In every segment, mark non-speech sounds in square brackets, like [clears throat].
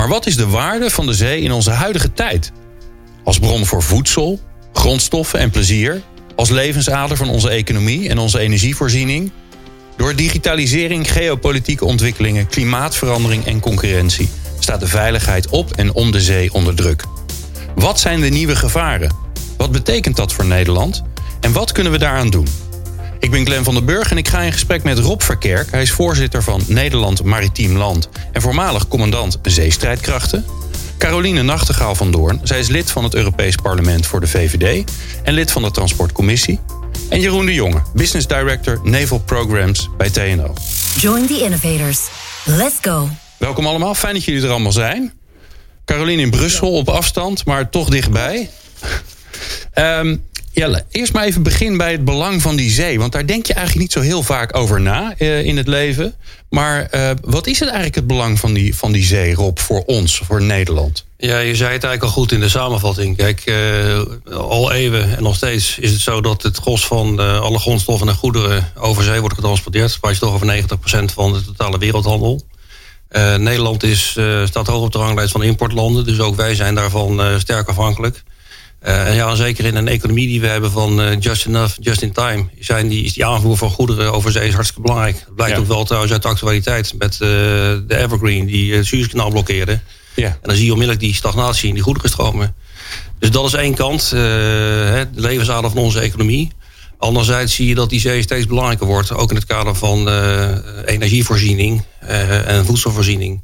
Maar wat is de waarde van de zee in onze huidige tijd? Als bron voor voedsel, grondstoffen en plezier, als levensader van onze economie en onze energievoorziening, door digitalisering, geopolitieke ontwikkelingen, klimaatverandering en concurrentie staat de veiligheid op en om de zee onder druk. Wat zijn de nieuwe gevaren? Wat betekent dat voor Nederland? En wat kunnen we daaraan doen? Ik ben Glenn van den Burg en ik ga in gesprek met Rob Verkerk. Hij is voorzitter van Nederland Maritiem Land en voormalig commandant zeestrijdkrachten. Caroline Nachtegaal van Doorn. Zij is lid van het Europees Parlement voor de VVD en lid van de Transportcommissie. En Jeroen de Jonge, Business Director Naval Programs bij TNO. Join the innovators. Let's go. Welkom allemaal, fijn dat jullie er allemaal zijn. Caroline in Brussel op afstand, maar toch dichtbij. Um, [laughs] ja, eerst maar even begin bij het belang van die zee. Want daar denk je eigenlijk niet zo heel vaak over na uh, in het leven. Maar uh, wat is het eigenlijk het belang van die, van die zee, Rob, voor ons, voor Nederland? Ja, je zei het eigenlijk al goed in de samenvatting. Kijk, uh, al eeuwen en nog steeds is het zo dat het gros van alle grondstoffen en goederen over zee wordt getransporteerd. Waar je toch over 90% van de totale wereldhandel. Nederland is, staat hoog op de ranglijst van importlanden. Dus ook wij zijn daarvan sterk afhankelijk. Uh, en ja, zeker in een economie die we hebben van uh, just enough, just in time, zijn die, is die aanvoer van goederen over zee hartstikke belangrijk. Dat blijkt ook wel trouwens uit de actualiteit met uh, de Evergreen die het Suezkanaal blokkeerde. Ja. En dan zie je onmiddellijk die stagnatie in die goederenstromen. Dus dat is één kant, de levensader van onze economie. Anderzijds zie je dat die zee steeds belangrijker wordt, ook in het kader van energievoorziening en voedselvoorziening.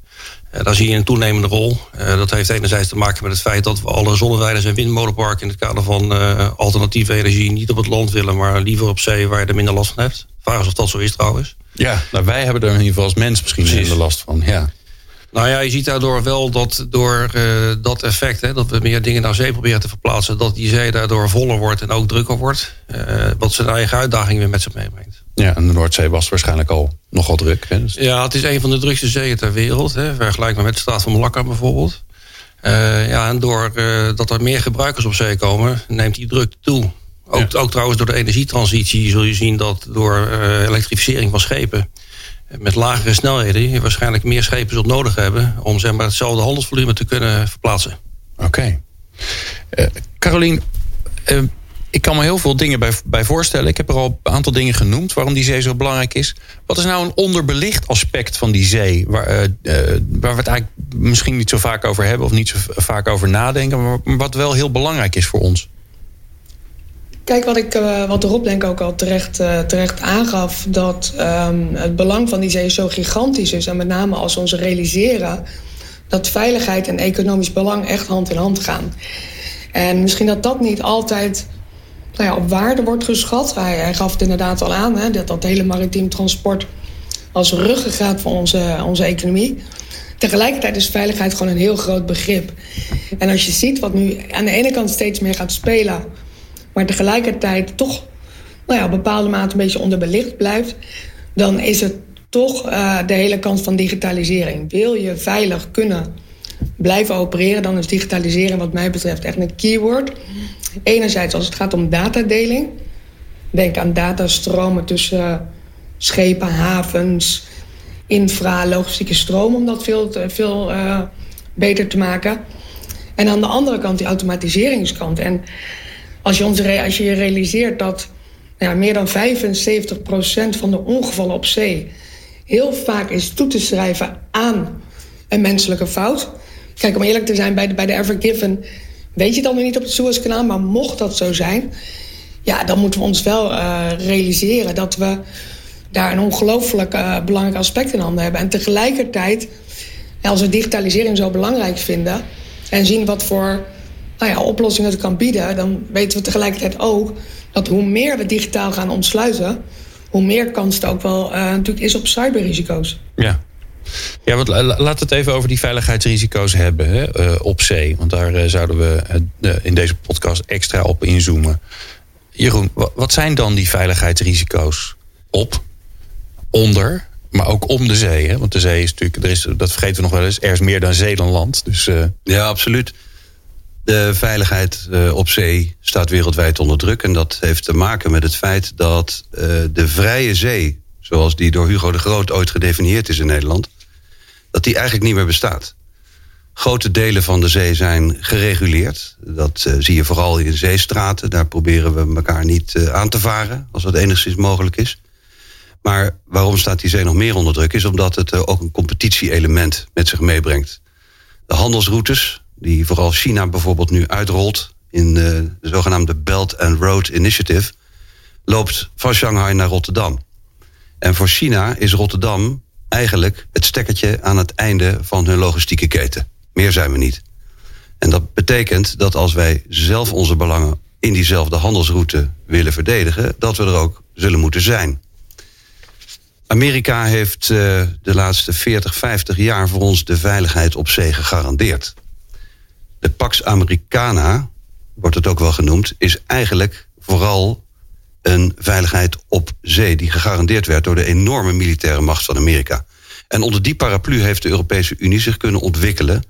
Uh, daar zie je een toenemende rol. Uh, dat heeft enerzijds te maken met het feit dat we alle zonneweiders en windmolenparken in het kader van uh, alternatieve energie niet op het land willen, maar liever op zee waar je er minder last van hebt. Vraag is of dat zo is trouwens. Ja, nou, wij hebben er in ieder geval als mens misschien Precies. minder last van. Ja. Nou ja, je ziet daardoor wel dat door uh, dat effect, hè, dat we meer dingen naar zee proberen te verplaatsen, dat die zee daardoor voller wordt en ook drukker wordt. Uh, wat zijn eigen uitdaging weer met zich meebrengt. Ja, en de Noordzee was waarschijnlijk al nogal druk. Hè? Dus... Ja, het is een van de drukste zeeën ter wereld. Hè, vergelijkbaar met de straat van Malakka bijvoorbeeld. Uh, ja, en doordat dat er meer gebruikers op zee komen, neemt die druk toe. Ook, ja. ook trouwens door de energietransitie zul je zien dat door elektrificering van schepen met lagere snelheden je waarschijnlijk meer schepen zult nodig hebben om zeg maar, hetzelfde handelsvolume te kunnen verplaatsen. Oké. Okay. Carolien, ik kan me heel veel dingen bij, bij voorstellen. Ik heb er al een aantal dingen genoemd waarom die zee zo belangrijk is. Wat is nou een onderbelicht aspect van die zee? Waar, uh, waar we het eigenlijk misschien niet zo vaak over hebben of niet zo vaak over nadenken, maar wat wel heel belangrijk is voor ons? Kijk, wat, ik, uh, wat Rob denk ook al terecht, terecht aangaf... dat um, het belang van die zee zo gigantisch is. En met name als we ons realiseren... dat veiligheid en economisch belang echt hand in hand gaan. En misschien dat dat niet altijd nou ja, op waarde wordt geschat. Hij, gaf het inderdaad al aan, hè, dat dat hele maritiem transport... als ruggengraat van onze, onze economie... Tegelijkertijd is veiligheid gewoon een heel groot begrip. En als je ziet wat nu aan de ene kant steeds meer gaat spelen maar tegelijkertijd toch nou ja, op bepaalde mate een beetje onderbelicht blijft, dan is het toch uh, de hele kant van digitalisering. Wil je veilig kunnen blijven opereren, dan is digitalisering wat mij betreft echt een keyword. Enerzijds als het gaat om datadeling. Denk aan datastromen tussen schepen, havens, infra, logistieke stroom... om dat veel, veel uh, beter te maken. En aan de andere kant die automatiseringskant. En als je, ons, als je realiseert dat ja, meer dan 75% van de ongevallen op zee heel vaak is toe te schrijven aan een menselijke fout. Kijk, om eerlijk te zijn, bij de, bij de Ever Given weet je dan nog niet op het Suezkanaal, maar mocht dat zo zijn, ja, dan moeten we ons wel uh, realiseren dat we daar een ongelooflijk uh, belangrijk aspect in handen hebben. En tegelijkertijd, als we digitalisering zo belangrijk vinden en zien wat voor nou ja, oplossingen het kan bieden... dan weten we tegelijkertijd ook dat hoe meer we digitaal gaan ontsluiten... hoe meer kans er ook wel uh, natuurlijk is op cyberrisico's. Ja. Ja, want we het even over die veiligheidsrisico's hebben hè, uh, op zee. Want daar uh, zouden we uh, in deze podcast extra op inzoomen. Jeroen, wat zijn dan die veiligheidsrisico's op, onder, maar ook om de zee? Hè? Want de zee is natuurlijk, er is, dat vergeten we nog wel eens, er is meer dan zee dan land. Dus, Ja, absoluut. De veiligheid op zee staat wereldwijd onder druk. En dat heeft te maken met het feit dat de vrije zee, zoals die door Hugo de Groot ooit gedefinieerd is in Nederland, dat die eigenlijk niet meer bestaat. Grote delen van de zee zijn gereguleerd. Dat uh, zie je vooral in zeestraten. Daar proberen we elkaar niet uh, aan te varen, als dat enigszins mogelijk is. Maar waarom staat die zee nog meer onder druk? Is omdat het uh, ook een competitie-element met zich meebrengt. De handelsroutes, die vooral China bijvoorbeeld nu uitrolt... in de zogenaamde Belt and Road Initiative... loopt van Shanghai naar Rotterdam. En voor China is Rotterdam eigenlijk het stekkertje aan het einde van hun logistieke keten. Meer zijn we niet. En dat betekent dat als wij zelf onze belangen in diezelfde handelsroute willen verdedigen, dat we er ook zullen moeten zijn. Amerika heeft uh, de laatste 40, 50 jaar voor ons de veiligheid op zee gegarandeerd. De Pax Americana, wordt het ook wel genoemd, is eigenlijk vooral een veiligheid op zee die gegarandeerd werd door de enorme militaire macht van Amerika. En onder die paraplu heeft de Europese Unie zich kunnen ontwikkelen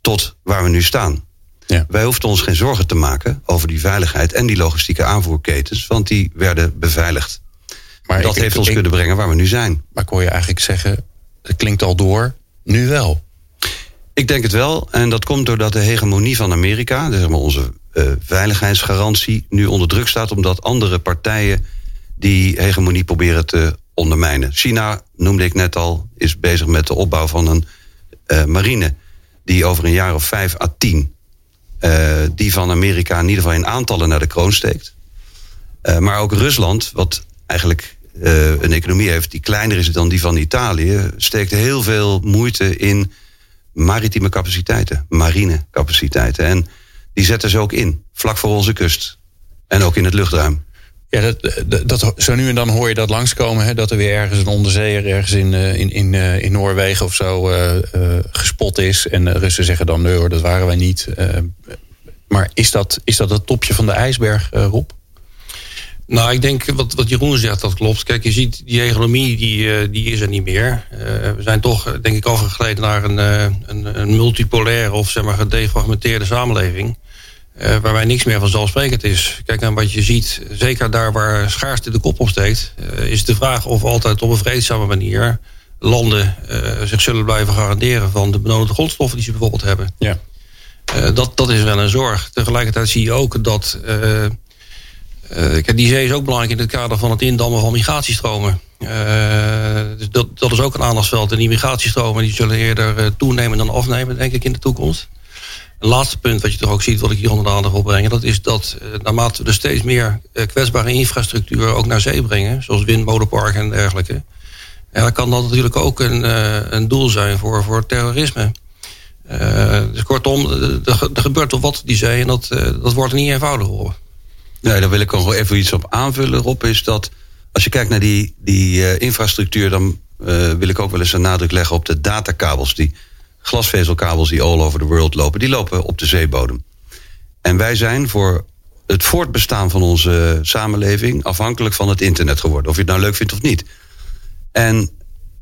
tot waar we nu staan. Ja. Wij hoefden ons geen zorgen te maken over die veiligheid en die logistieke aanvoerketens, want die werden beveiligd. Maar dat ik, heeft ons ik, kunnen brengen waar we nu zijn. Maar ik hoor je eigenlijk zeggen, het klinkt al door, nu wel. Ik denk het wel. En dat komt doordat de hegemonie van Amerika, zeg maar onze uh, veiligheidsgarantie, nu onder druk staat. Omdat andere partijen die hegemonie proberen te ondermijnen. China, noemde ik net al, is bezig met de opbouw van een uh, marine. Die over een jaar of vijf à tien. Uh, die van Amerika in ieder geval in aantallen naar de kroon steekt. maar ook Rusland, wat eigenlijk een economie heeft die kleiner is dan die van Italië, steekt heel veel moeite in maritieme capaciteiten, marine capaciteiten. En die zetten ze ook in, vlak voor onze kust. En ook in het luchtruim. Ja, dat, dat, dat, zo nu en dan hoor je dat langskomen. Hè, dat er weer ergens een onderzeeër ergens in, in, in, in Noorwegen of zo uh, uh, gespot is. En de Russen zeggen dan nee hoor, dat waren wij niet. Uh, maar is dat, is dat het topje van de ijsberg, Rob? Nou, ik denk wat, wat Jeroen zegt, dat klopt. Kijk, je ziet die economie, die, die is er niet meer. Uh, we zijn toch, denk ik, overgegleden naar een, een, een multipolaire of zeg maar gedefragmenteerde samenleving. Uh, waarbij niks meer vanzelfsprekend is. Kijk, en wat je ziet, zeker daar waar schaarste de kop op steekt... Uh, is de vraag of altijd op een vreedzame manier... landen uh, zich zullen blijven garanderen van de benodigde grondstoffen die ze bijvoorbeeld hebben. Ja. dat, dat is wel een zorg. Tegelijkertijd zie je ook dat... kijk, die zee is ook belangrijk in het kader van het indammen van migratiestromen. dus dat, dat is ook een aandachtsveld. En die migratiestromen die zullen eerder toenemen dan afnemen, denk ik, in de toekomst. Een laatste punt wat je toch ook ziet, wat ik hier onder de aandacht wil brengen... dat is dat uh, naarmate we er steeds meer uh, kwetsbare infrastructuur ook naar zee brengen... zoals windmolenparken en dergelijke... Ja, kan dat natuurlijk ook een, uh, een doel zijn voor, voor terrorisme. dus kortom, er, gebeurt toch wat die zee en dat, dat wordt niet eenvoudig hoor. Nee, daar wil ik nog even iets op aanvullen, Rob. Is dat als je kijkt naar die, die infrastructuur... dan wil ik ook wel eens een nadruk leggen op de datakabels... die glasvezelkabels die all over the world lopen, die lopen op de zeebodem. En wij zijn voor het voortbestaan van onze samenleving afhankelijk van het internet geworden. Of je het nou leuk vindt of niet. En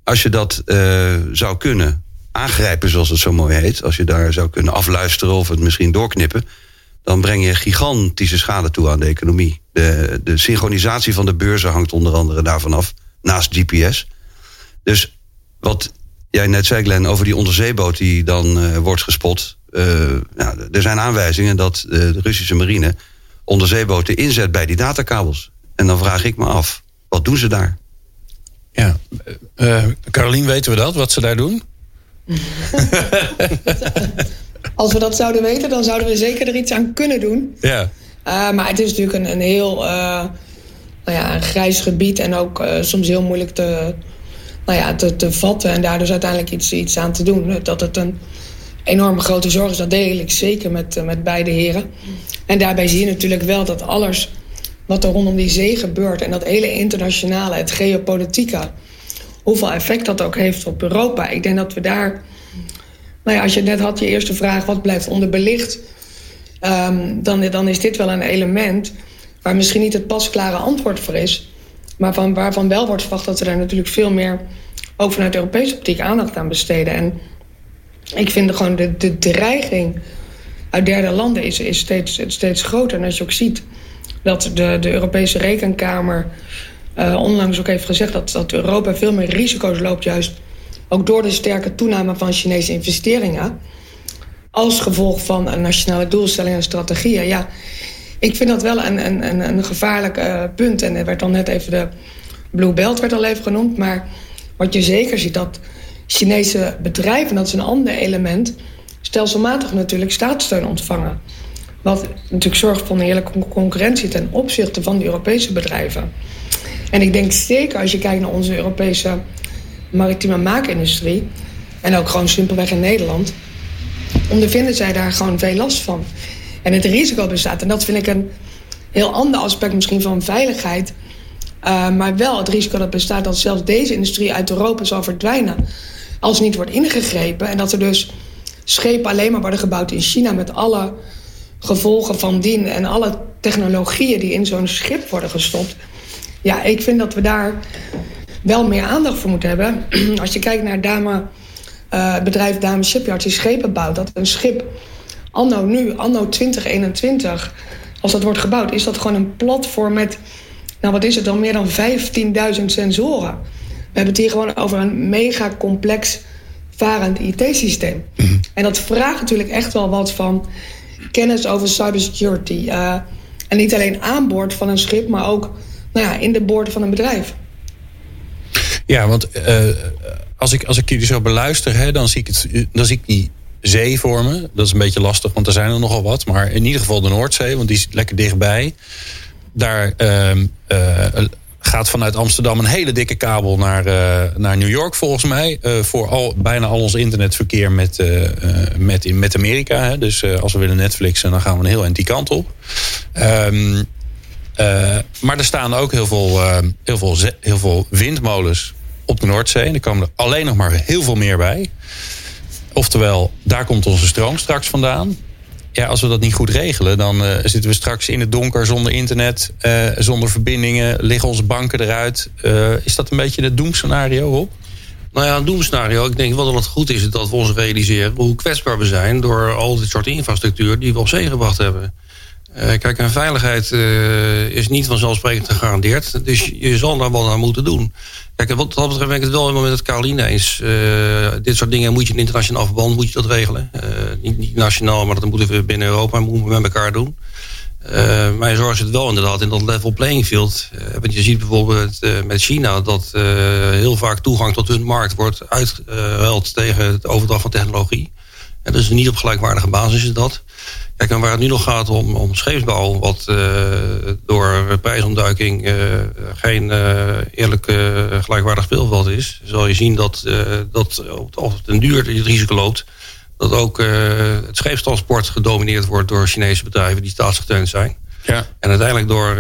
als je dat uh, zou kunnen aangrijpen, zoals het zo mooi heet, als je daar zou kunnen afluisteren of het misschien doorknippen, dan breng je gigantische schade toe aan de economie. De, de synchronisatie van de beurzen hangt onder andere daarvan af, naast GPS. Dus wat jij net zei, Glenn, over die onderzeeboot die dan uh, wordt gespot. Uh, ja, er zijn aanwijzingen dat uh, de Russische marine onderzeeboten inzet bij die datakabels. En dan vraag ik me af, wat doen ze daar? Ja, Carolien, weten we dat, wat ze daar doen? [laughs] Als we dat zouden weten, dan zouden we zeker er iets aan kunnen doen. Ja. maar het is natuurlijk een, een heel nou ja, een grijs gebied en ook soms heel moeilijk te, nou ja, te, te vatten en daar dus uiteindelijk iets, iets aan te doen. Dat het een enorme grote zorg is, dat deel ik zeker met, eh, met beide heren. En daarbij zie je natuurlijk wel dat alles wat er rondom die zee gebeurt... en dat hele internationale, het geopolitieke... hoeveel effect dat ook heeft op Europa. Ik denk dat we daar. Nou ja, als je net had je eerste vraag, wat blijft onderbelicht? Um, dan, dan is dit wel een element waar misschien niet het pasklare antwoord voor is. Maar van, waarvan wel wordt verwacht dat we daar natuurlijk veel meer, ook vanuit Europese optiek, aandacht aan besteden. En ik vind gewoon de, de dreiging uit derde landen is, is steeds, steeds groter. En als je ook ziet dat de, de Europese Rekenkamer uh, onlangs ook heeft gezegd dat, dat Europa veel meer risico's loopt, juist ook door de sterke toename van Chinese investeringen. Als gevolg van nationale doelstelling en strategieën. Ja, ik vind dat wel een, een, een, een gevaarlijk uh, punt. En er werd dan net even de Blue Belt werd al even genoemd. Maar wat je zeker ziet, dat Chinese bedrijven, dat is een ander element, stelselmatig natuurlijk staatssteun ontvangen. Wat natuurlijk zorgt voor een eerlijke concurrentie ten opzichte van de Europese bedrijven. En ik denk zeker als je kijkt naar onze Europese maritieme maakindustrie... en ook gewoon simpelweg in Nederland... ondervinden zij daar gewoon veel last van. En het risico bestaat, en dat vind ik een heel ander aspect misschien van veiligheid... Uh, maar wel het risico dat bestaat dat zelfs deze industrie uit Europa zal verdwijnen... als niet wordt ingegrepen. En dat er dus schepen alleen maar worden gebouwd in China... met alle gevolgen van dien en alle technologieën die in zo'n schip worden gestopt... Ja, ik vind dat we daar wel meer aandacht voor moeten hebben. [clears throat] Als je kijkt naar uh, het bedrijf Dame Shipyard die schepen bouwt... dat een schip anno nu, anno 2021, als dat wordt gebouwd... is dat gewoon een platform met, nou wat is het dan, meer dan 15.000 sensoren. We hebben het hier gewoon over een mega complex varend IT-systeem. Mhm. En dat vraagt natuurlijk echt wel wat van kennis over cybersecurity. Uh, en niet alleen aan boord van een schip, maar ook nou ja, in de boorden van een bedrijf. Ja, want uh, als, ik, als ik jullie zo beluister, hè, dan, zie ik het, dan zie ik die zee voor me. Dat is een beetje lastig, want er zijn er nogal wat. Maar in ieder geval de Noordzee, want die is lekker dichtbij. Daar uh, uh, gaat vanuit Amsterdam een hele dikke kabel naar, uh, naar New York volgens mij. Uh, voor al, bijna al ons internetverkeer met, uh, met, met Amerika. Hè. Dus als we willen Netflixen, dan gaan we een heel eind die kant op. Uh, maar er staan ook heel veel, heel, veel, heel veel windmolens op de Noordzee. En er komen er alleen nog maar heel veel meer bij. Oftewel, daar komt onze stroom straks vandaan. Ja, als we dat niet goed regelen, dan uh, zitten we straks in het donker zonder internet, zonder verbindingen, liggen onze banken eruit. is dat een beetje het doemscenario op? Nou ja, een doemscenario. Ik denk wel dat het goed is dat we ons realiseren hoe kwetsbaar we zijn door al dit soort infrastructuur die we op zee gebracht hebben. Uh, kijk, en veiligheid uh, is niet vanzelfsprekend gegarandeerd. Dus je zal daar wel naar moeten doen. Kijk, wat dat betreft ben ik het wel helemaal met het Caroline eens. Uh, dit soort dingen moet je in internationaal verband moet je dat regelen. Niet, nationaal, maar dat moeten we binnen Europa moeten we met elkaar doen. maar je zorgt het wel inderdaad in dat level playing field. want je ziet bijvoorbeeld met China dat heel vaak toegang tot hun markt wordt uitgehuild tegen het overdracht van technologie. En dus niet op gelijkwaardige basis is dat. Kijk, en waar het nu nog gaat om, om scheepsbouw, wat uh, door prijsontduiking uh, geen uh, eerlijk gelijkwaardig speelveld is, zal je zien dat, dat op den duur het risico loopt dat ook het scheepstransport gedomineerd wordt door Chinese bedrijven die staatsgesteund zijn. Ja. En uiteindelijk door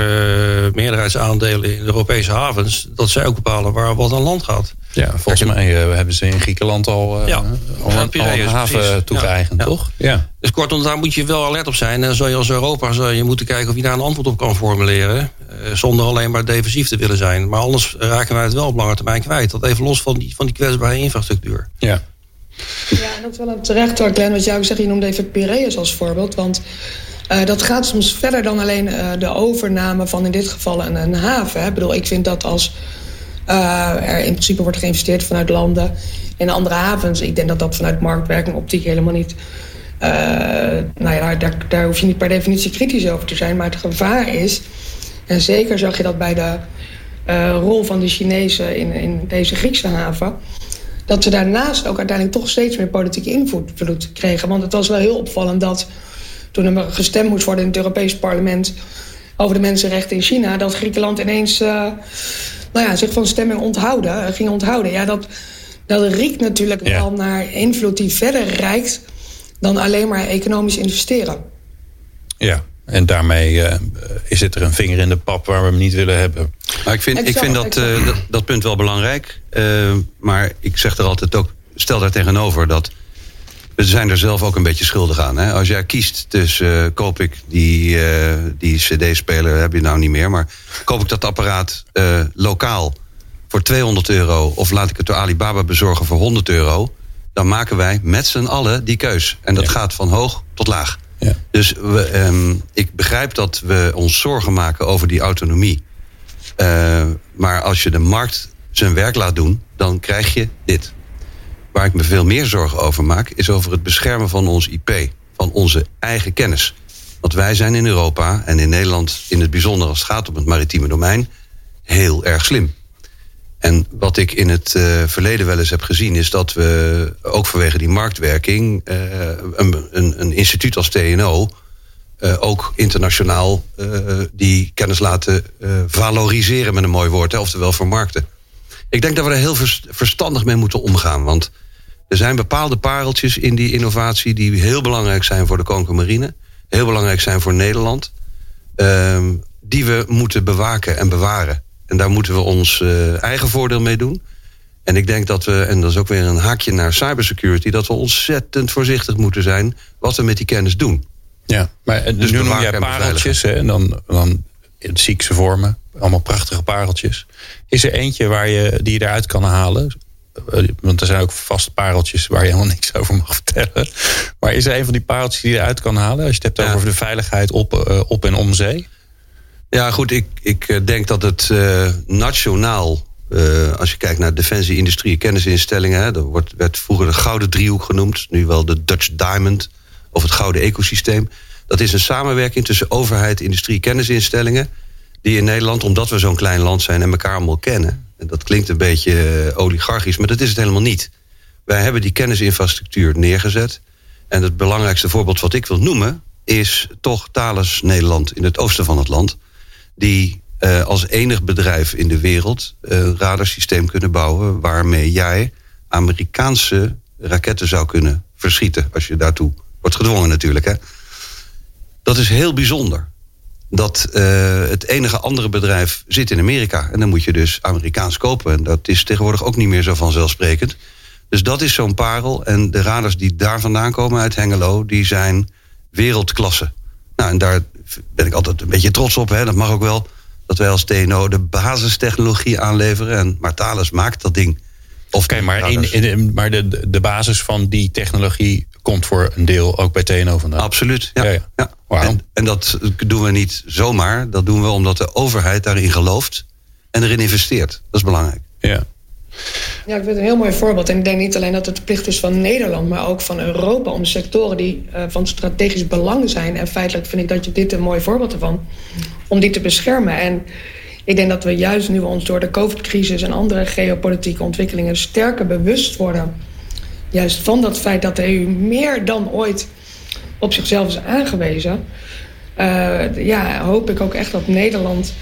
meerderheidsaandelen in de Europese havens... dat zij ook bepalen waar wat aan land gaat. Ja, volgens mij uh, hebben ze in Griekenland al, uh, ja. al, een, al een haven toegeëigend, ja. toch? Ja. Dus kortom, daar moet je wel alert op zijn. En zou je als Europa zou je moeten kijken of je daar een antwoord op kan formuleren... zonder alleen maar defensief te willen zijn. Maar anders raken wij het wel op lange termijn kwijt. Dat even los van die, van die kwetsbare infrastructuur. Ja. Ja, en dat is wel een terecht hoor, Glenn, wat jij zegt. Je noemde even Piraeus als voorbeeld, want... Uh, dat gaat soms verder dan alleen uh, de overname van in dit geval een, een haven. Hè. Ik bedoel, ik vind dat als uh, er in principe wordt geïnvesteerd vanuit landen in andere havens... ik denk dat dat vanuit marktwerking optiek helemaal niet... nou ja, daar, daar hoef je niet per definitie kritisch over te zijn. Maar het gevaar is, en zeker zag je dat bij de rol van de Chinezen in, in deze Griekse haven dat ze daarnaast ook uiteindelijk toch steeds meer politieke invloed kregen. Want het was wel heel opvallend dat toen er gestemd moest worden in het Europees parlement over de mensenrechten in China, dat Griekenland ineens nou ja, zich van stemming onthouden, uh, ging onthouden. Ja, dat, dat riekt natuurlijk ja. wel naar invloed die verder reikt dan alleen maar economisch investeren. Ja, En daarmee uh, zit er een vinger in de pap waar we hem niet willen hebben. Maar ik vind, ik vind dat, uh, dat, dat, punt wel belangrijk. Uh, maar ik zeg er altijd ook, stel daar tegenover dat we zijn er zelf ook een beetje schuldig aan. Hè? Als jij kiest tussen koop ik die, die cd-speler, heb je nou niet meer, maar koop ik dat apparaat lokaal voor 200 euro of laat ik het door Alibaba bezorgen voor 100 euro, dan maken wij met z'n allen die keus. En dat gaat van hoog tot laag. Ja. Dus we, um, ik begrijp dat we ons zorgen maken over die autonomie. Uh, maar als je de markt zijn werk laat doen, dan krijg je dit. Waar ik me veel meer zorgen over maak, is over het beschermen van ons IP, van onze eigen kennis. Want wij zijn in Europa en in Nederland in het bijzonder als het gaat om het maritieme domein heel erg slim. En wat ik in het uh, verleden wel eens heb gezien, is dat we ook vanwege die marktwerking uh, een, een, een, instituut als TNO uh, ook internationaal die kennis laten valoriseren met een mooi woord, hè, oftewel vermarkten. Ik denk dat we er heel verstandig mee moeten omgaan, want er zijn bepaalde pareltjes in die innovatie die heel belangrijk zijn voor de Koninklijke Marine, heel belangrijk zijn voor Nederland, ehm, die we moeten bewaken en bewaren. En daar moeten we ons uh, eigen voordeel mee doen. En ik denk dat we, en dat is ook weer een haakje naar cybersecurity, dat we ontzettend voorzichtig moeten zijn wat we met die kennis doen. Ja, maar dus nu noem jij pareltjes hè, en dan, dan in ziekse vormen, allemaal prachtige pareltjes. Is er eentje waar je, die je eruit kan halen? Eh, want er zijn ook vaste pareltjes waar je helemaal niks over mag vertellen. Maar is er een van die pareltjes die je eruit kan halen? Als je het hebt over de veiligheid op, uh, op en om zee? Ja, goed. Ik, ik eh, denk dat het uh, nationaal, uh, als je kijkt naar defensie, industrie, kennisinstellingen, hè, dat wordt, werd vroeger de gouden driehoek genoemd, nu wel de Dutch Diamond of het gouden ecosysteem. Dat is een samenwerking tussen overheid, industrie, kennisinstellingen, die in Nederland, omdat we zo'n klein land zijn en elkaar allemaal kennen, en dat klinkt een beetje oligarchisch, maar dat is het helemaal niet. Wij hebben die kennisinfrastructuur neergezet. En het belangrijkste voorbeeld wat ik wil noemen, is toch Thales Nederland in het oosten van het land die uh, als enig bedrijf in de wereld een radarsysteem kunnen bouwen waarmee jij Amerikaanse raketten zou kunnen verschieten als je daartoe wordt gedwongen natuurlijk. Hè. Dat is heel bijzonder. Dat uh, het enige andere bedrijf zit in Amerika. En dan moet je dus Amerikaans kopen. En dat is tegenwoordig ook niet meer zo vanzelfsprekend. Dus dat is zo'n parel. En de radars die daar vandaan komen uit Hengelo, die zijn wereldklasse. Nou, en daar ben ik altijd een beetje trots op. Hè. Dat mag ook wel. Dat wij als TNO de basistechnologie aanleveren. En Martalis maakt dat ding. Oké, maar, in, in, maar de, de basis van die technologie komt voor een deel ook bij TNO vandaan. Absoluut, ja. ja, ja. En, en, dat doen we niet zomaar. Dat doen we omdat de overheid daarin gelooft en erin investeert. Dat is belangrijk. Ja. Ja, ik vind het een heel mooi voorbeeld. En ik denk niet alleen dat het de plicht is van Nederland, maar ook van Europa om sectoren die uh, van strategisch belang zijn. En feitelijk vind ik dat je dit een mooi voorbeeld ervan, om die te beschermen. En ik denk dat we juist nu ons door de COVID-crisis en andere geopolitieke ontwikkelingen sterker bewust worden. Juist van dat feit dat de EU meer dan ooit op zichzelf is aangewezen. Uh, ja, hoop ik ook echt dat Nederland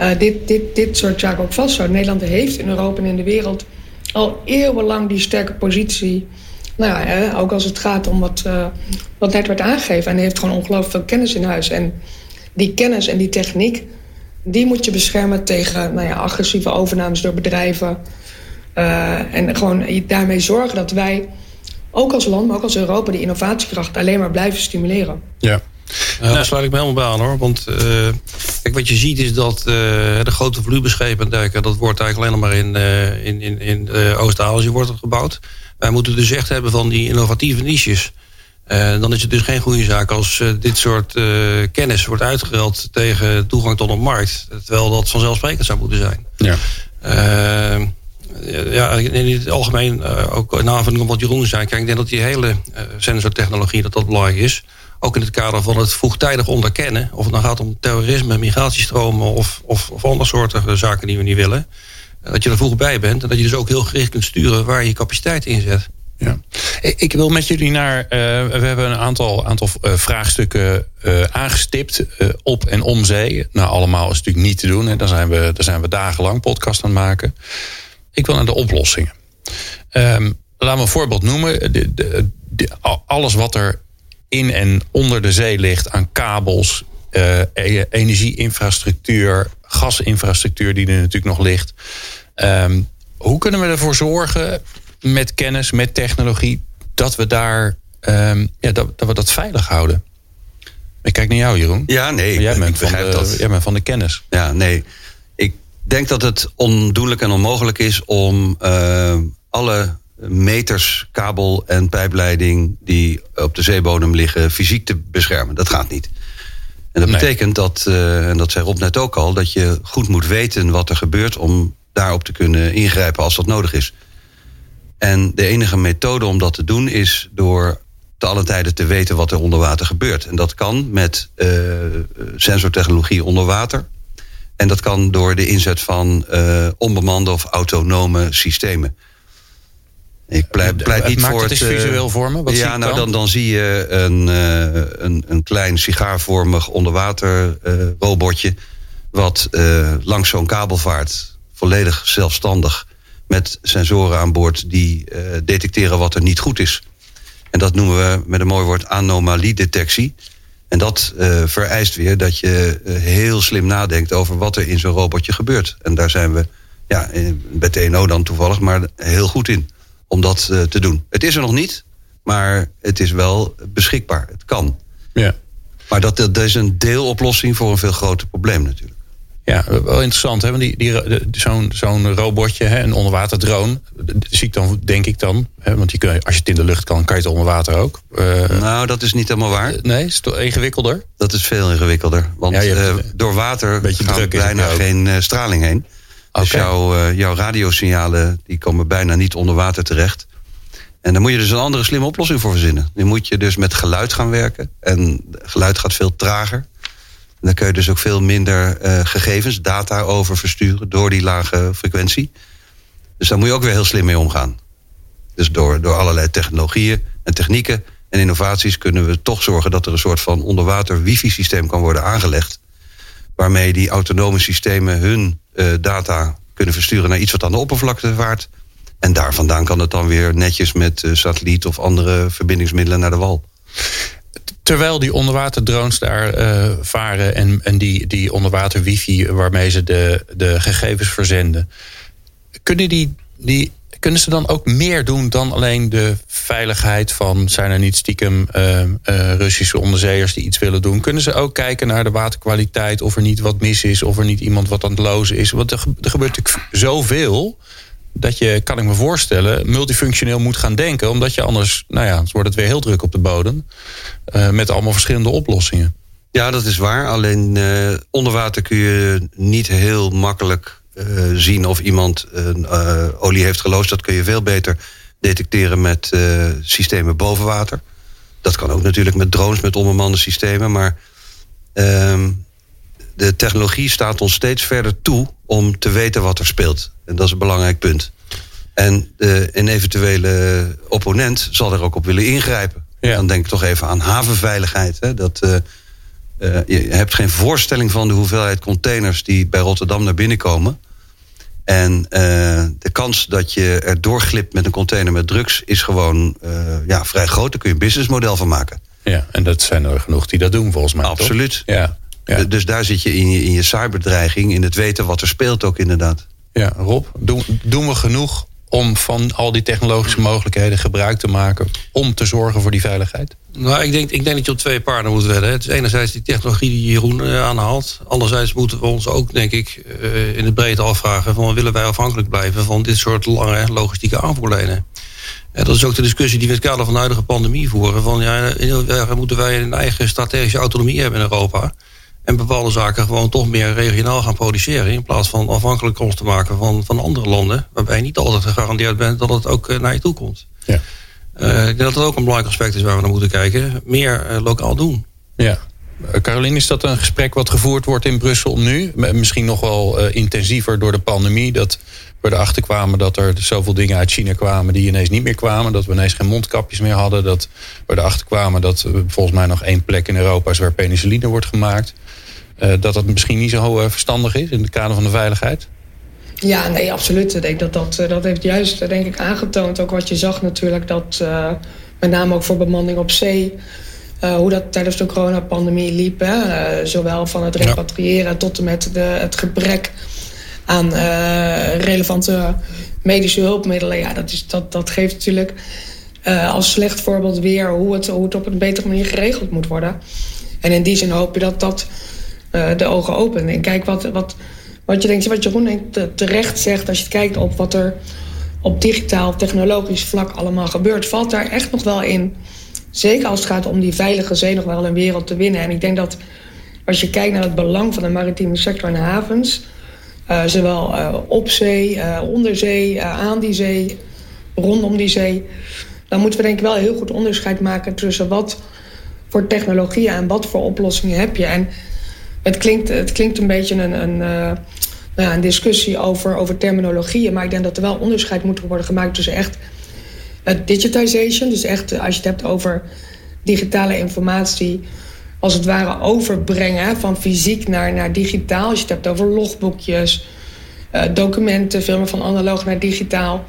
uh, dit, dit, dit soort zaken ook vasthoudt. Nederland heeft in Europa en in de wereld al eeuwenlang die sterke positie. Nou ja, hè, ook als het gaat om wat, uh, wat net werd aangegeven. En heeft gewoon ongelooflijk veel kennis in huis. En die kennis en die techniek, die moet je beschermen tegen nou ja, agressieve overnames door bedrijven. Uh, en gewoon daarmee zorgen dat wij, ook als land, maar ook als Europa, die innovatiekracht alleen maar blijven stimuleren. Ja. Uh, daar sluit ik me helemaal bij aan hoor. Want uh, kijk, wat je ziet is dat uh, de grote volumeschepen en dat wordt eigenlijk alleen nog maar in, in, in, in Oost-Azië wordt gebouwd. Wij moeten dus echt hebben van die innovatieve niches. Dan is het dus geen goede zaak als dit soort kennis wordt uitgeruild tegen toegang tot een markt. Terwijl dat vanzelfsprekend zou moeten zijn. Ja. ja, in het algemeen, ook in aanvulling op wat Jeroen zei, kijk, ik denk dat die hele sensortechnologie dat dat belangrijk is ook in het kader van het vroegtijdig onderkennen... of het nou gaat om terrorisme, migratiestromen of, of, of andere soorten zaken die we niet willen... dat je er vroeg bij bent en dat je dus ook heel gericht kunt sturen waar je je capaciteit in zet. Ja. Ik wil met jullie naar. Uh, we hebben een aantal, aantal uh, vraagstukken uh, aangestipt. op en om zee. Nou, allemaal is natuurlijk niet te doen. En dan zijn we, dan zijn we dagenlang podcast aan het maken. Ik wil naar de oplossingen. Um, laat me een voorbeeld noemen. De, de, alles wat er in en onder de zee ligt aan kabels, uh, energieinfrastructuur, gasinfrastructuur die er natuurlijk nog ligt. Um, hoe kunnen we ervoor zorgen met kennis, met technologie, dat we daar um, ja, dat, dat we dat veilig houden? Ik kijk naar jou, Jeroen. Ja, nee. jij, bent van de, dat. jij bent van de kennis. Ja, nee. Ik denk dat het ondoenlijk en onmogelijk is om uh, alle meters kabel en pijpleiding die op de zeebodem liggen fysiek te beschermen. Dat gaat niet. En dat betekent dat, uh, en dat zei Rob net ook al, dat je goed moet weten wat er gebeurt om daarop te kunnen ingrijpen als dat nodig is. En de enige methode om dat te doen is door te alle tijden te weten wat er onder water gebeurt. En dat kan met uh, sensortechnologie onder water. En dat kan door de inzet van uh, onbemande of autonome systemen. Ik pleit, pleit niet Maakt voor het. het visueel vormen? Wat ja, nou dan, dan zie je een, uh, een, een klein sigaarvormig onderwater robotje. wat langs zo'n kabel vaart. Volledig zelfstandig. Met sensoren aan boord die detecteren wat er niet goed is. En dat noemen we met een mooi woord anomaliedetectie. En dat vereist weer dat je heel slim nadenkt over wat er in zo'n robotje gebeurt. En daar zijn we ja, bij TNO dan toevallig maar heel goed in om dat uh, te doen. Het is er nog niet, maar het is wel beschikbaar. Het kan. Ja. Maar dat, dat is een deeloplossing voor een veel groter probleem natuurlijk. Ja, wel interessant. Hè? Want die, die, zo'n zo'n robotje, hè, een onderwaterdrone, zie ik dan, denk ik dan. Hè? Want die kun je, als je het in de lucht kan, kan je het onder water ook. Uh, nou, dat is niet helemaal waar. nee, is het ingewikkelder? Dat is veel ingewikkelder. Want ja, uh, door water gaat bijna geen uh, straling heen. Dus okay. jouw, uh, jouw radiosignalen die komen bijna niet onder water terecht. En daar moet je dus een andere slimme oplossing voor verzinnen. Dan moet je dus met geluid gaan werken. En geluid gaat veel trager. Dan kun je dus ook veel minder uh, gegevens, data over versturen door die lage frequentie. Dus daar moet je ook weer heel slim mee omgaan. Dus door, door allerlei technologieën en technieken en innovaties kunnen we toch zorgen dat er een soort van onderwater wifi-systeem kan worden aangelegd. Waarmee die autonome systemen hun uh, data kunnen versturen naar iets wat aan de oppervlakte vaart. En daar vandaan kan het dan weer netjes met uh, satelliet of andere verbindingsmiddelen naar de wal. Terwijl die onderwaterdrones daar uh, varen en, en die, die onderwater wifi waarmee ze de, de gegevens verzenden. Kunnen die, die kunnen ze dan ook meer doen dan alleen de veiligheid van... zijn er niet stiekem uh, uh, Russische onderzeeërs die iets willen doen? Kunnen ze ook kijken naar de waterkwaliteit... of er niet wat mis is, of er niet iemand wat aan het lozen is? Want er, er gebeurt natuurlijk zoveel dat je, kan ik me voorstellen, multifunctioneel moet gaan denken. Omdat je anders, nou ja, wordt het weer heel druk op de bodem. Uh, met allemaal verschillende oplossingen. Ja, dat is waar. Alleen uh, onder water kun je niet heel makkelijk uh, zien of iemand olie heeft geloosd. Dat kun je veel beter detecteren met systemen boven water. Dat kan ook natuurlijk met drones, met onbemande systemen. Maar ehm, de technologie staat ons steeds verder toe om te weten wat er speelt. En dat is een belangrijk punt. En de, een eventuele opponent zal er ook op willen ingrijpen. Ja. Dan denk ik toch even aan havenveiligheid. Hè? Dat, uh, je hebt geen voorstelling van de hoeveelheid containers die bij Rotterdam naar binnen komen. En uh, de kans dat je er doorglipt met een container met drugs is gewoon ja, vrij groot. Daar kun je een businessmodel van maken. Ja, en dat zijn er genoeg die dat doen volgens mij. Absoluut. Toch? Ja, ja. Dus daar zit je in, je in je cyberdreiging, in het weten wat er speelt ook inderdaad. Ja, Rob, doen, doen we genoeg om van al die technologische mogelijkheden gebruik te maken om te zorgen voor die veiligheid? Nou, ik denk, ik denk dat je op twee paarden moet wedden. Het is enerzijds die technologie die Jeroen uh, aanhaalt. Anderzijds moeten we ons ook, denk ik, uh, in de breedte afvragen... van willen wij afhankelijk blijven van dit soort lange logistieke aanvoerlijnen? En dat is ook de discussie die we in het kader van de huidige pandemie voeren. Van ja, in hoeverre moeten wij een eigen strategische autonomie hebben in Europa... En bepaalde zaken gewoon toch meer regionaal gaan produceren. In plaats van afhankelijk ons te maken van, van andere landen. Waarbij je niet altijd gegarandeerd bent dat het ook naar je toe komt. Ja. Uh, ik denk dat dat ook een belangrijk aspect is waar we naar moeten kijken. Meer uh, lokaal doen. Ja. Caroline, is dat een gesprek wat gevoerd wordt in Brussel nu? Misschien nog wel uh, intensiever door de pandemie. Dat we erachter kwamen dat er zoveel dingen uit China kwamen die ineens niet meer kwamen. Dat we ineens geen mondkapjes meer hadden. Dat we erachter kwamen dat volgens mij nog één plek in Europa is waar penicilline wordt gemaakt. Dat dat misschien niet zo verstandig is in het kader van de veiligheid? Ja, nee, absoluut. Ik denk dat, dat, dat heeft juist denk ik, aangetoond. Ook wat je zag natuurlijk, dat met name ook voor bemanning op zee... hoe dat tijdens de coronapandemie liep. Hè? zowel van het repatriëren tot en met de, het gebrek aan relevante medische hulpmiddelen. Ja, dat, is, dat, dat geeft natuurlijk als slecht voorbeeld weer hoe het, hoe het op een betere manier geregeld moet worden. En in die zin hoop je dat dat de ogen opent. En kijk, wat, wat, wat je denkt, wat Jeroen denkt, terecht zegt, als je kijkt op wat er op digitaal, technologisch vlak allemaal gebeurt, valt daar echt nog wel in. Zeker als het gaat om die veilige zee nog wel een wereld te winnen. En ik denk dat als je kijkt naar het belang van de maritieme sector en havens, uh, zowel uh, op zee, uh, onder zee, aan die zee, rondom die zee, dan moeten we denk ik wel heel goed onderscheid maken tussen wat voor technologieën en wat voor oplossingen heb je. En het klinkt, het klinkt een beetje een, een, nou ja, een discussie over, over terminologieën. Maar ik denk dat er wel onderscheid moet worden gemaakt tussen echt digitization. Dus echt als je het hebt over digitale informatie als het ware overbrengen van fysiek naar, naar digitaal. Als je het hebt over logboekjes, uh, documenten, filmen van analoog naar digitaal.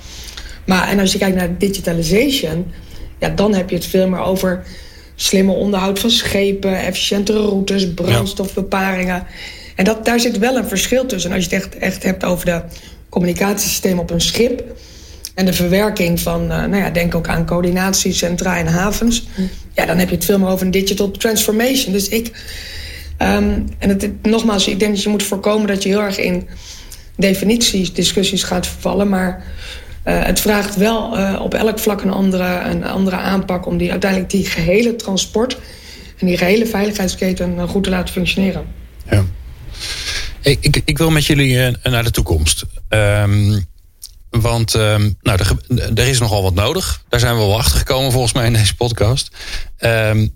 Maar en als je kijkt naar digitalization, ja, dan heb je het veel meer over slimme onderhoud van schepen, efficiëntere routes, brandstofbeparingen. En dat, daar zit wel een verschil tussen. Als je het echt, echt hebt over de communicatiesysteem op een schip en de verwerking van, uh, nou ja, denk ook aan coördinatiecentra en havens. Ja, dan heb je het veel meer over een digital transformation. Dus ik, um, en het, nogmaals, ik denk dat je moet voorkomen dat je heel erg in definities, discussies gaat vervallen. Maar uh, het vraagt wel uh, op elk vlak een andere, een andere aanpak om die, uiteindelijk die gehele transport en die gehele veiligheidsketen goed te laten functioneren. Ja. Ik, ik, ik wil met jullie naar de toekomst. Um, want um, nou, er, is nogal wat nodig. Daar zijn we wel achter gekomen volgens mij in deze podcast. Um,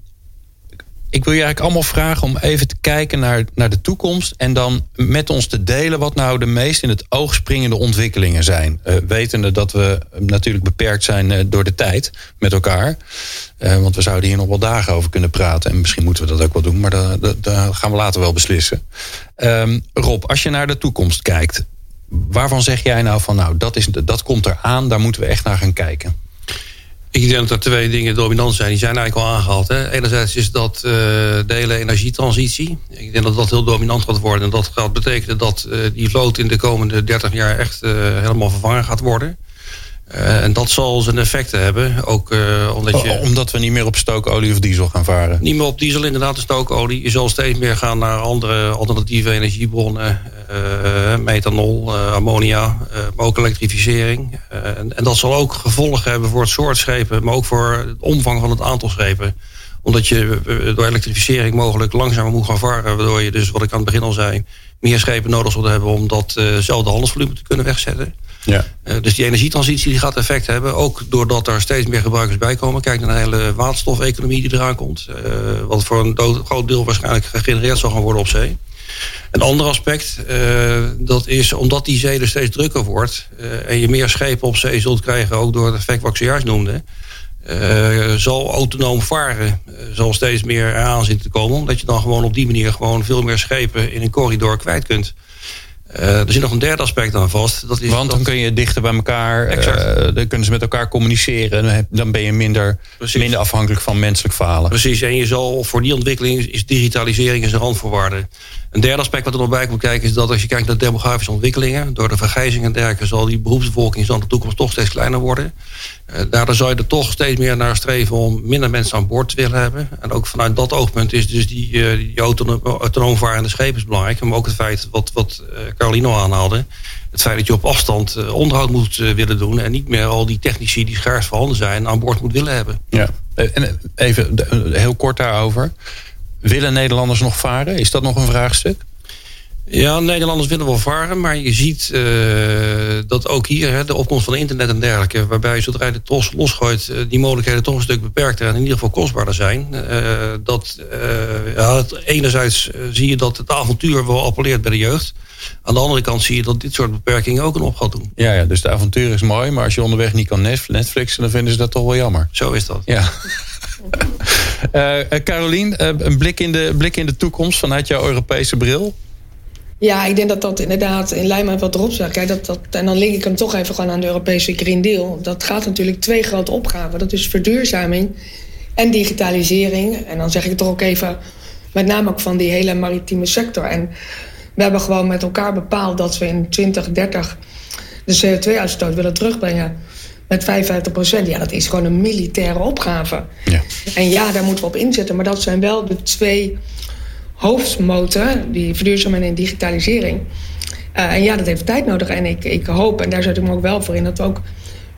ik wil je eigenlijk allemaal vragen om even te kijken naar, naar de toekomst. En dan met ons te delen wat nou de meest in het oog springende ontwikkelingen zijn. Uh, wetende dat we natuurlijk beperkt zijn uh, door de tijd met elkaar. Uh, want we zouden hier nog wel dagen over kunnen praten. En misschien moeten we dat ook wel doen. Maar daar gaan we later wel beslissen. Um, Rob, als je naar de toekomst kijkt waarvan zeg jij nou van nou, dat, is, dat komt eraan, daar moeten we echt naar gaan kijken? Ik denk dat er twee dingen dominant zijn. Die zijn eigenlijk al aangehaald. Hè. Enerzijds is dat uh, de hele energietransitie. Ik denk dat dat heel dominant gaat worden. En dat gaat betekenen dat uh, die vloot in de komende 30 jaar echt uh, helemaal vervangen gaat worden. Uh, en dat zal zijn effecten hebben. Ook, uh, omdat, je, omdat we niet meer op stookolie of diesel gaan varen. Niet meer op diesel, inderdaad, en stookolie. Je zal steeds meer gaan naar andere alternatieve energiebronnen. Uh, methanol, ammonia, maar ook elektrificering. En, en, dat zal ook gevolgen hebben voor het soort schepen, maar ook voor het omvang van het aantal schepen omdat je door elektrificering mogelijk langzamer moet gaan varen. Waardoor je dus, wat ik aan het begin al zei, meer schepen nodig zult hebben om datzelfde handelsvolume te kunnen wegzetten. Ja. Uh, dus die energietransitie die gaat effect hebben. Ook doordat er steeds meer gebruikers bij komen. Kijk naar de hele waterstofeconomie die eraan komt. Uh, wat voor een groot deel waarschijnlijk gegenereerd zal gaan worden op zee. Een ander aspect, uh, dat is omdat die zee er steeds drukker wordt... en je meer schepen op zee zult krijgen, ook door het effect wat ik zojuist noemde... zal autonoom varen zal steeds meer aanzien te komen. Omdat je dan gewoon op die manier gewoon veel meer schepen in een corridor kwijt kunt. Uh, er zit nog een derde aspect aan vast. Dat is Want dan kun je dichter bij elkaar, uh, dan kunnen ze met elkaar communiceren. Dan ben je minder, minder afhankelijk van menselijk falen. Precies, en je zal voor die ontwikkeling is digitalisering een randvoorwaarde. Een derde aspect wat er nog bij moet kijken is dat als je kijkt naar demografische ontwikkelingen, door de vergrijzing en dergelijke, zal die beroepsbevolking in de toekomst toch steeds kleiner worden. Uh, daardoor zou je er toch steeds meer naar streven om minder mensen aan boord te willen hebben. En ook vanuit dat oogpunt is dus die, uh, die autonoom, autonoom varende schepen belangrijk. Maar ook het feit wat, wat uh, Carolino aanhaalde. Het feit dat je op afstand onderhoud moet willen doen en niet meer al die technici die schaars voorhanden zijn aan boord moet willen hebben. Ja, en even heel kort daarover. Willen Nederlanders nog varen? Is dat nog een vraagstuk? Ja, Nederlanders willen wel varen, maar je ziet uh, dat ook hier hè, de opkomst van internet en dergelijke, waarbij zodra je de tros losgooit, uh, die mogelijkheden toch een stuk beperkter en in ieder geval kostbaarder zijn. Uh, dat, ja, het, enerzijds zie je dat het avontuur wel appelleert bij de jeugd. Aan de andere kant zie je dat dit soort beperkingen ook een op gaat doen. Ja, ja, dus de avontuur is mooi, maar als je onderweg niet kan Netflixen, dan vinden ze dat toch wel jammer. Zo is dat. Ja. [laughs] Carolien, een blik in, de, blik in de toekomst vanuit jouw Europese bril? Ja, ik denk dat dat inderdaad in lijn met wat erop zegt. Kijk, dat, dat, en dan link ik hem toch even gewoon aan de Europese Green Deal. Dat gaat natuurlijk twee grote opgaven. Dat is verduurzaming en digitalisering. En dan zeg ik toch ook even, met name ook van die hele maritieme sector. En we hebben gewoon met elkaar bepaald dat we in 2030 de CO2-uitstoot willen terugbrengen met 55 procent. Ja, dat is gewoon een militaire opgave. Ja. En ja, daar moeten we op inzetten. Maar dat zijn wel de twee hoofdmoten, die verduurzaming en digitalisering. Uh, en ja, dat heeft tijd nodig. En ik, ik hoop, en daar zet ik me ook wel voor in, dat we ook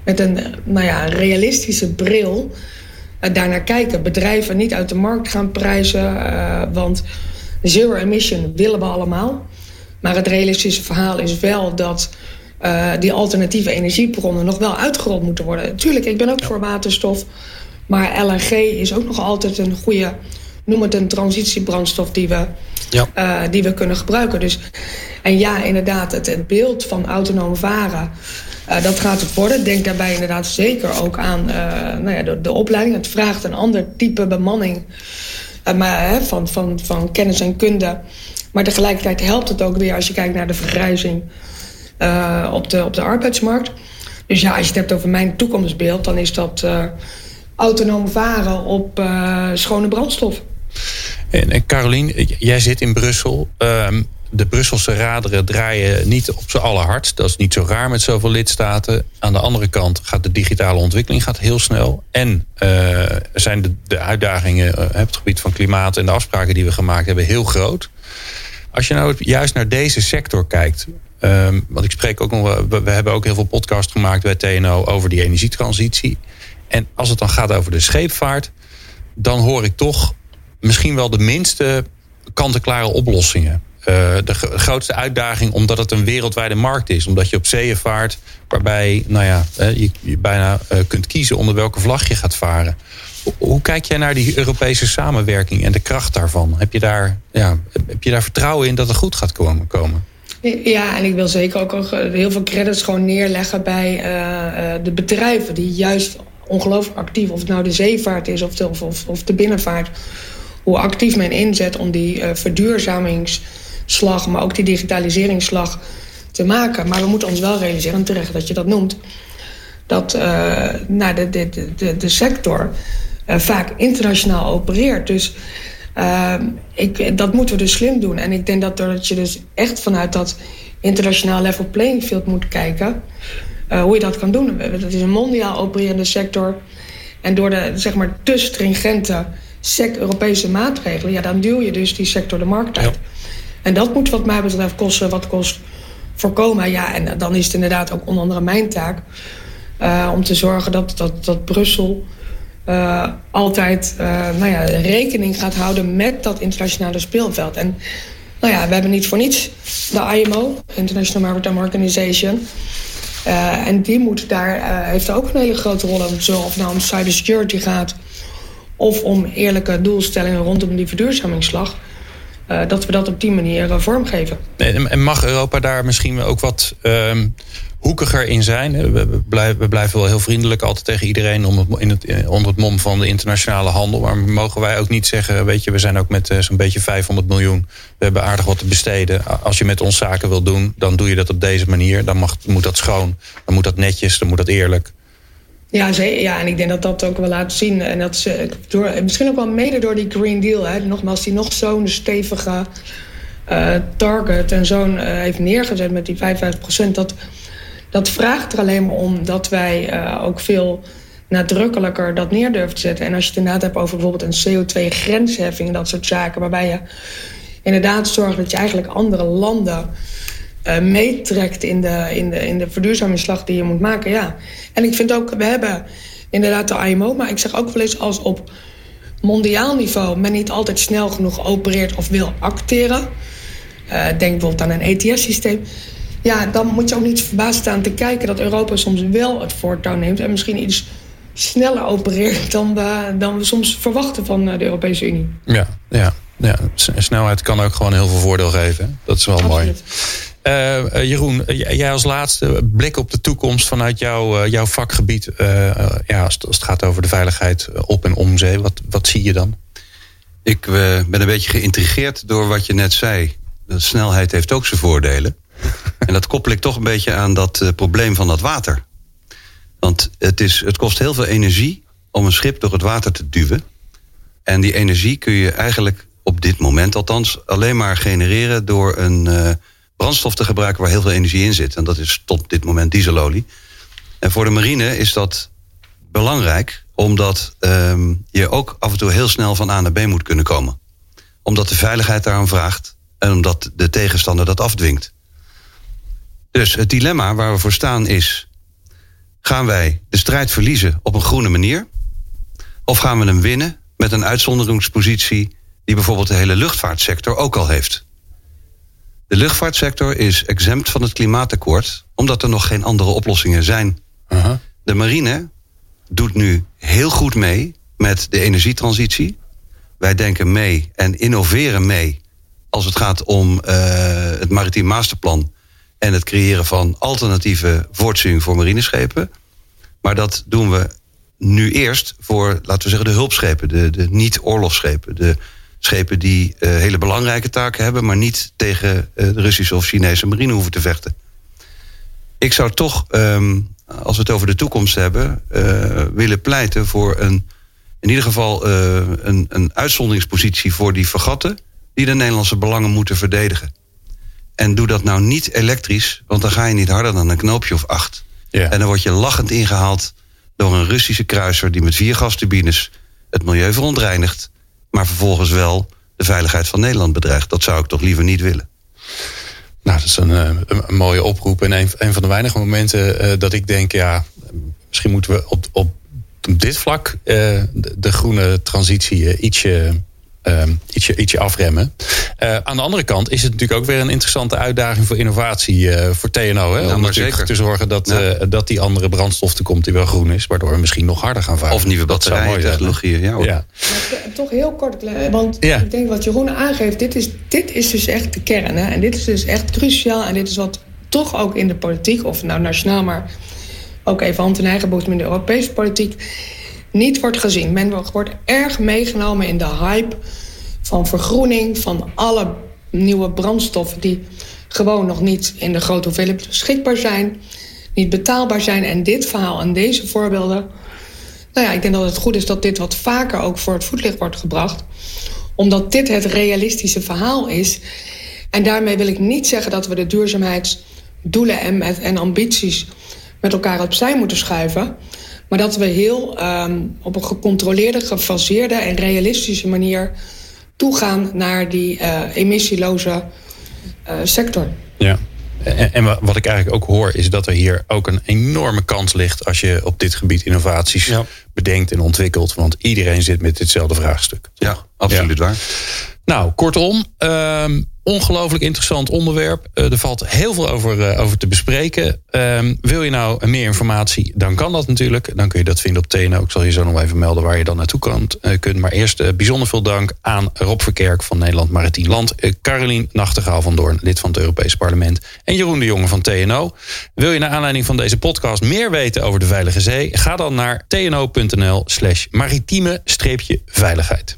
met een nou ja, realistische bril uh, daarnaar kijken. Bedrijven niet uit de markt gaan prijzen, uh, want zero emission willen we allemaal. Maar het realistische verhaal is wel dat die alternatieve energiebronnen nog wel uitgerold moeten worden. Tuurlijk, ik ben ook voor waterstof. Maar LNG is ook nog altijd een goede, noem het een transitiebrandstof die we, ja. uh, die we kunnen gebruiken. Dus, en ja, inderdaad, het, het beeld van autonoom varen, uh, dat gaat het worden. Denk daarbij inderdaad zeker ook aan nou ja, de, de, opleiding. Het vraagt een ander type bemanning maar, hè, van, van, van kennis en kunde. Maar tegelijkertijd helpt het ook weer als je kijkt naar de vergrijzing op, de, op de arbeidsmarkt. Dus ja, als je het hebt over mijn toekomstbeeld, dan is dat autonoom varen op uh, schone brandstof. En, en Carolien, jij zit in Brussel. Ehm, de Brusselse raderen draaien niet op z'n allerhardst. Dat is niet zo raar met zoveel lidstaten. Aan de andere kant gaat de digitale ontwikkeling gaat heel snel. En uh, zijn de, de uitdagingen op het gebied van klimaat en de afspraken die we gemaakt hebben heel groot. Als je nou juist naar deze sector kijkt, Um, want ik spreek ook nog, we, we hebben ook heel veel podcasts gemaakt bij TNO over die energietransitie. En als het dan gaat over de scheepvaart, dan hoor ik toch misschien wel de minste kant-en-klare oplossingen. Uh, de grootste uitdaging omdat het een wereldwijde markt is. Omdat je op zeeën vaart waarbij nou ja, je, je bijna uh, kunt kiezen onder welke vlag je gaat varen. Hoe, kijk jij naar die Europese samenwerking en de kracht daarvan? Heb je daar, ja, heb je daar vertrouwen in dat het goed gaat komen? Ja, en ik wil zeker ook heel veel credits gewoon neerleggen bij uh, de bedrijven die juist ongelooflijk actief, of het nou de zeevaart is of, of, of de binnenvaart, hoe actief men inzet om die uh, verduurzamingsslag, maar ook die digitaliseringsslag te maken. Maar we moeten ons wel realiseren, en terecht dat je dat noemt, dat uh, nou, de, de, de, de sector vaak internationaal opereert. Dus uh, ik, dat moeten we dus slim doen. En ik denk dat, dat je dus echt vanuit dat internationaal level playing field moet kijken... Hoe je dat kan doen. Dat is een mondiaal opererende sector. En door de zeg maar, te stringente SEC-Europese maatregelen... Ja, dan duw je dus die sector de markt uit. Ja. En dat moet wat mij betreft kosten wat kost voorkomen. Ja, en dan is het inderdaad ook onder andere mijn taak... Uh, om te zorgen dat, dat, dat Brussel uh, altijd uh, nou ja, rekening gaat houden met dat internationale speelveld. En nou ja, we hebben niet voor niets de IMO, International Maritime Organization. En die moet daar, heeft ook een hele grote rol in. Zo of nou om cybersecurity gaat of om eerlijke doelstellingen rondom die verduurzamingsslag. dat we dat op die manier vormgeven. En mag Europa daar misschien ook wat ehm, hoekiger in zijn. We blijven, we blijven wel heel vriendelijk altijd tegen iedereen om het, in het, onder het mom van de internationale handel. Maar mogen wij ook niet zeggen, weet je, we zijn ook met zo'n beetje 500 miljoen. We hebben aardig wat te besteden. Als je met ons zaken wil doen, dan doe je dat op deze manier. Dan mag, moet dat schoon, dan moet dat netjes, dan moet dat eerlijk. Ja, ja, en ik denk dat dat ook wel laat zien. En dat ze door, misschien ook wel mede door die Green Deal. Hè, nogmaals, die nog zo'n stevige uh, target en zo'n uh, heeft neergezet met die 55 procent. Dat, dat vraagt er alleen maar om dat wij ook veel nadrukkelijker dat neer durven te zetten. En als je het inderdaad hebt over bijvoorbeeld een CO2-grensheffing en dat soort zaken, waarbij je inderdaad zorgt dat je eigenlijk andere landen uh, meetrekt in de, in, de, in de verduurzamingsslag die je moet maken. Ja. En ik vind ook, we hebben inderdaad de IMO, maar ik zeg ook wel eens als op mondiaal niveau men niet altijd snel genoeg opereert of wil acteren. Uh, denk bijvoorbeeld aan een ETS-systeem ja, dan moet je ook niet verbaasd staan te kijken dat Europa soms wel het voortouw neemt en misschien iets sneller opereert dan we, dan we soms verwachten van eh, de Europese Unie. Ja, ja, ja. snelheid kan ook gewoon heel veel voordeel geven. Dat is wel Absoluut. mooi. Uh, Jeroen, jij als laatste blik op de toekomst vanuit jouw, jouw vakgebied. Uh, ja, als, als, het gaat over de veiligheid op en om zee. Wat, wat zie je dan? Ik ben een beetje geïntrigeerd door wat je net zei. De snelheid heeft ook zijn voordelen. [laughs] en dat koppel ik toch een beetje aan dat probleem van dat water. Want het, is, het kost heel veel energie om een schip door het water te duwen. En die energie kun je eigenlijk op dit moment althans alleen maar genereren door een brandstof te gebruiken waar heel veel energie in zit. En dat is tot dit moment dieselolie. En voor de marine is dat belangrijk, omdat um, je ook af en toe heel snel van A naar B moet kunnen komen. Omdat de veiligheid daarom vraagt en omdat de tegenstander dat afdwingt. Dus het dilemma waar we voor staan is: gaan wij de strijd verliezen op een groene manier? Of gaan we hem winnen met een uitzonderingspositie die bijvoorbeeld de hele luchtvaartsector ook al heeft? De luchtvaartsector is exempt van het klimaatakkoord, omdat er nog geen andere oplossingen zijn. Uh De marine doet nu heel goed mee met de energietransitie. Wij denken mee en innoveren mee als het gaat om uh, het maritiem masterplan en het creëren van alternatieve voortziening voor marineschepen. Maar dat doen we nu eerst voor, laten we zeggen, de hulpschepen, de, de niet-oorlogsschepen. De schepen die uh, hele belangrijke taken hebben, maar niet tegen uh, de Russische of Chinese marine hoeven te vechten. Ik zou toch, um, als we het over de toekomst hebben, uh, willen pleiten voor een, in ieder geval een, een uitzonderingspositie voor die vergatten die de Nederlandse belangen moeten verdedigen. En doe dat nou niet elektrisch, want dan ga je niet harder dan een knoopje of acht. Ja. En dan word je lachend ingehaald door een Russische kruiser die met vier gasturbines het milieu verontreinigt, maar vervolgens wel de veiligheid van Nederland bedreigt. Dat zou ik toch liever niet willen. Nou, dat is een, eh, een, mooie oproep. En een, van de weinige momenten uh, dat ik denk, ja, misschien moeten we op, op dit vlak uh, de, de, groene transitie ietsje uh, ietsje, ietsje afremmen. Uh, aan de andere kant is het natuurlijk ook weer een interessante uitdaging voor innovatie uh, voor TNO. Hè? Nou, om natuurlijk zeker. te zorgen dat, ja. uh, dat die andere brandstof er komt die wel groen is. Waardoor we misschien nog harder gaan varen. Of nieuwe batterijen, ja. ja. Toch heel kort, want ja. ik denk wat Jeroen aangeeft. Dit is, dit is dus echt de kern. Hè? En dit is dus echt cruciaal. En dit is wat toch ook in de politiek, of nou nationaal, maar ook even hand in eigen boezem in de Europese politiek niet wordt gezien. Men wordt erg meegenomen in de hype van vergroening, van alle nieuwe brandstoffen die gewoon nog niet in de grote hoeveelheid beschikbaar zijn, niet betaalbaar zijn. En dit verhaal en deze voorbeelden, nou ja, ik denk dat het goed is dat dit wat vaker ook voor het voetlicht wordt gebracht, omdat dit het realistische verhaal is. En daarmee wil ik niet zeggen dat we de duurzaamheidsdoelen en, en ambities met elkaar opzij moeten schuiven. Maar dat we heel um, op een gecontroleerde, gefaseerde en realistische manier toegaan naar die uh, emissieloze uh, sector. Ja. En, en, wat ik eigenlijk ook hoor, is dat er hier ook een enorme kans ligt als je op dit gebied innovaties ja. bedenkt en ontwikkelt. Want iedereen zit met ditzelfde vraagstuk. Ja, absoluut ja. waar. Nou, kortom, um, ongelooflijk interessant onderwerp. Uh, er valt heel veel over, uh, over te bespreken. Um, wil je nou meer informatie, dan kan dat natuurlijk. Dan kun je dat vinden op TNO. Ik zal je zo nog even melden waar je dan naartoe kan, uh, kunt. Maar eerst bijzonder veel dank aan Rob Verkerk van Nederland Maritiem Land. Carolien Nachtegaal van Doorn, lid van het Europees Parlement. En Jeroen de Jonge van TNO. Wil je naar aanleiding van deze podcast meer weten over de Veilige Zee? Ga dan naar tno.nl slash maritieme-veiligheid.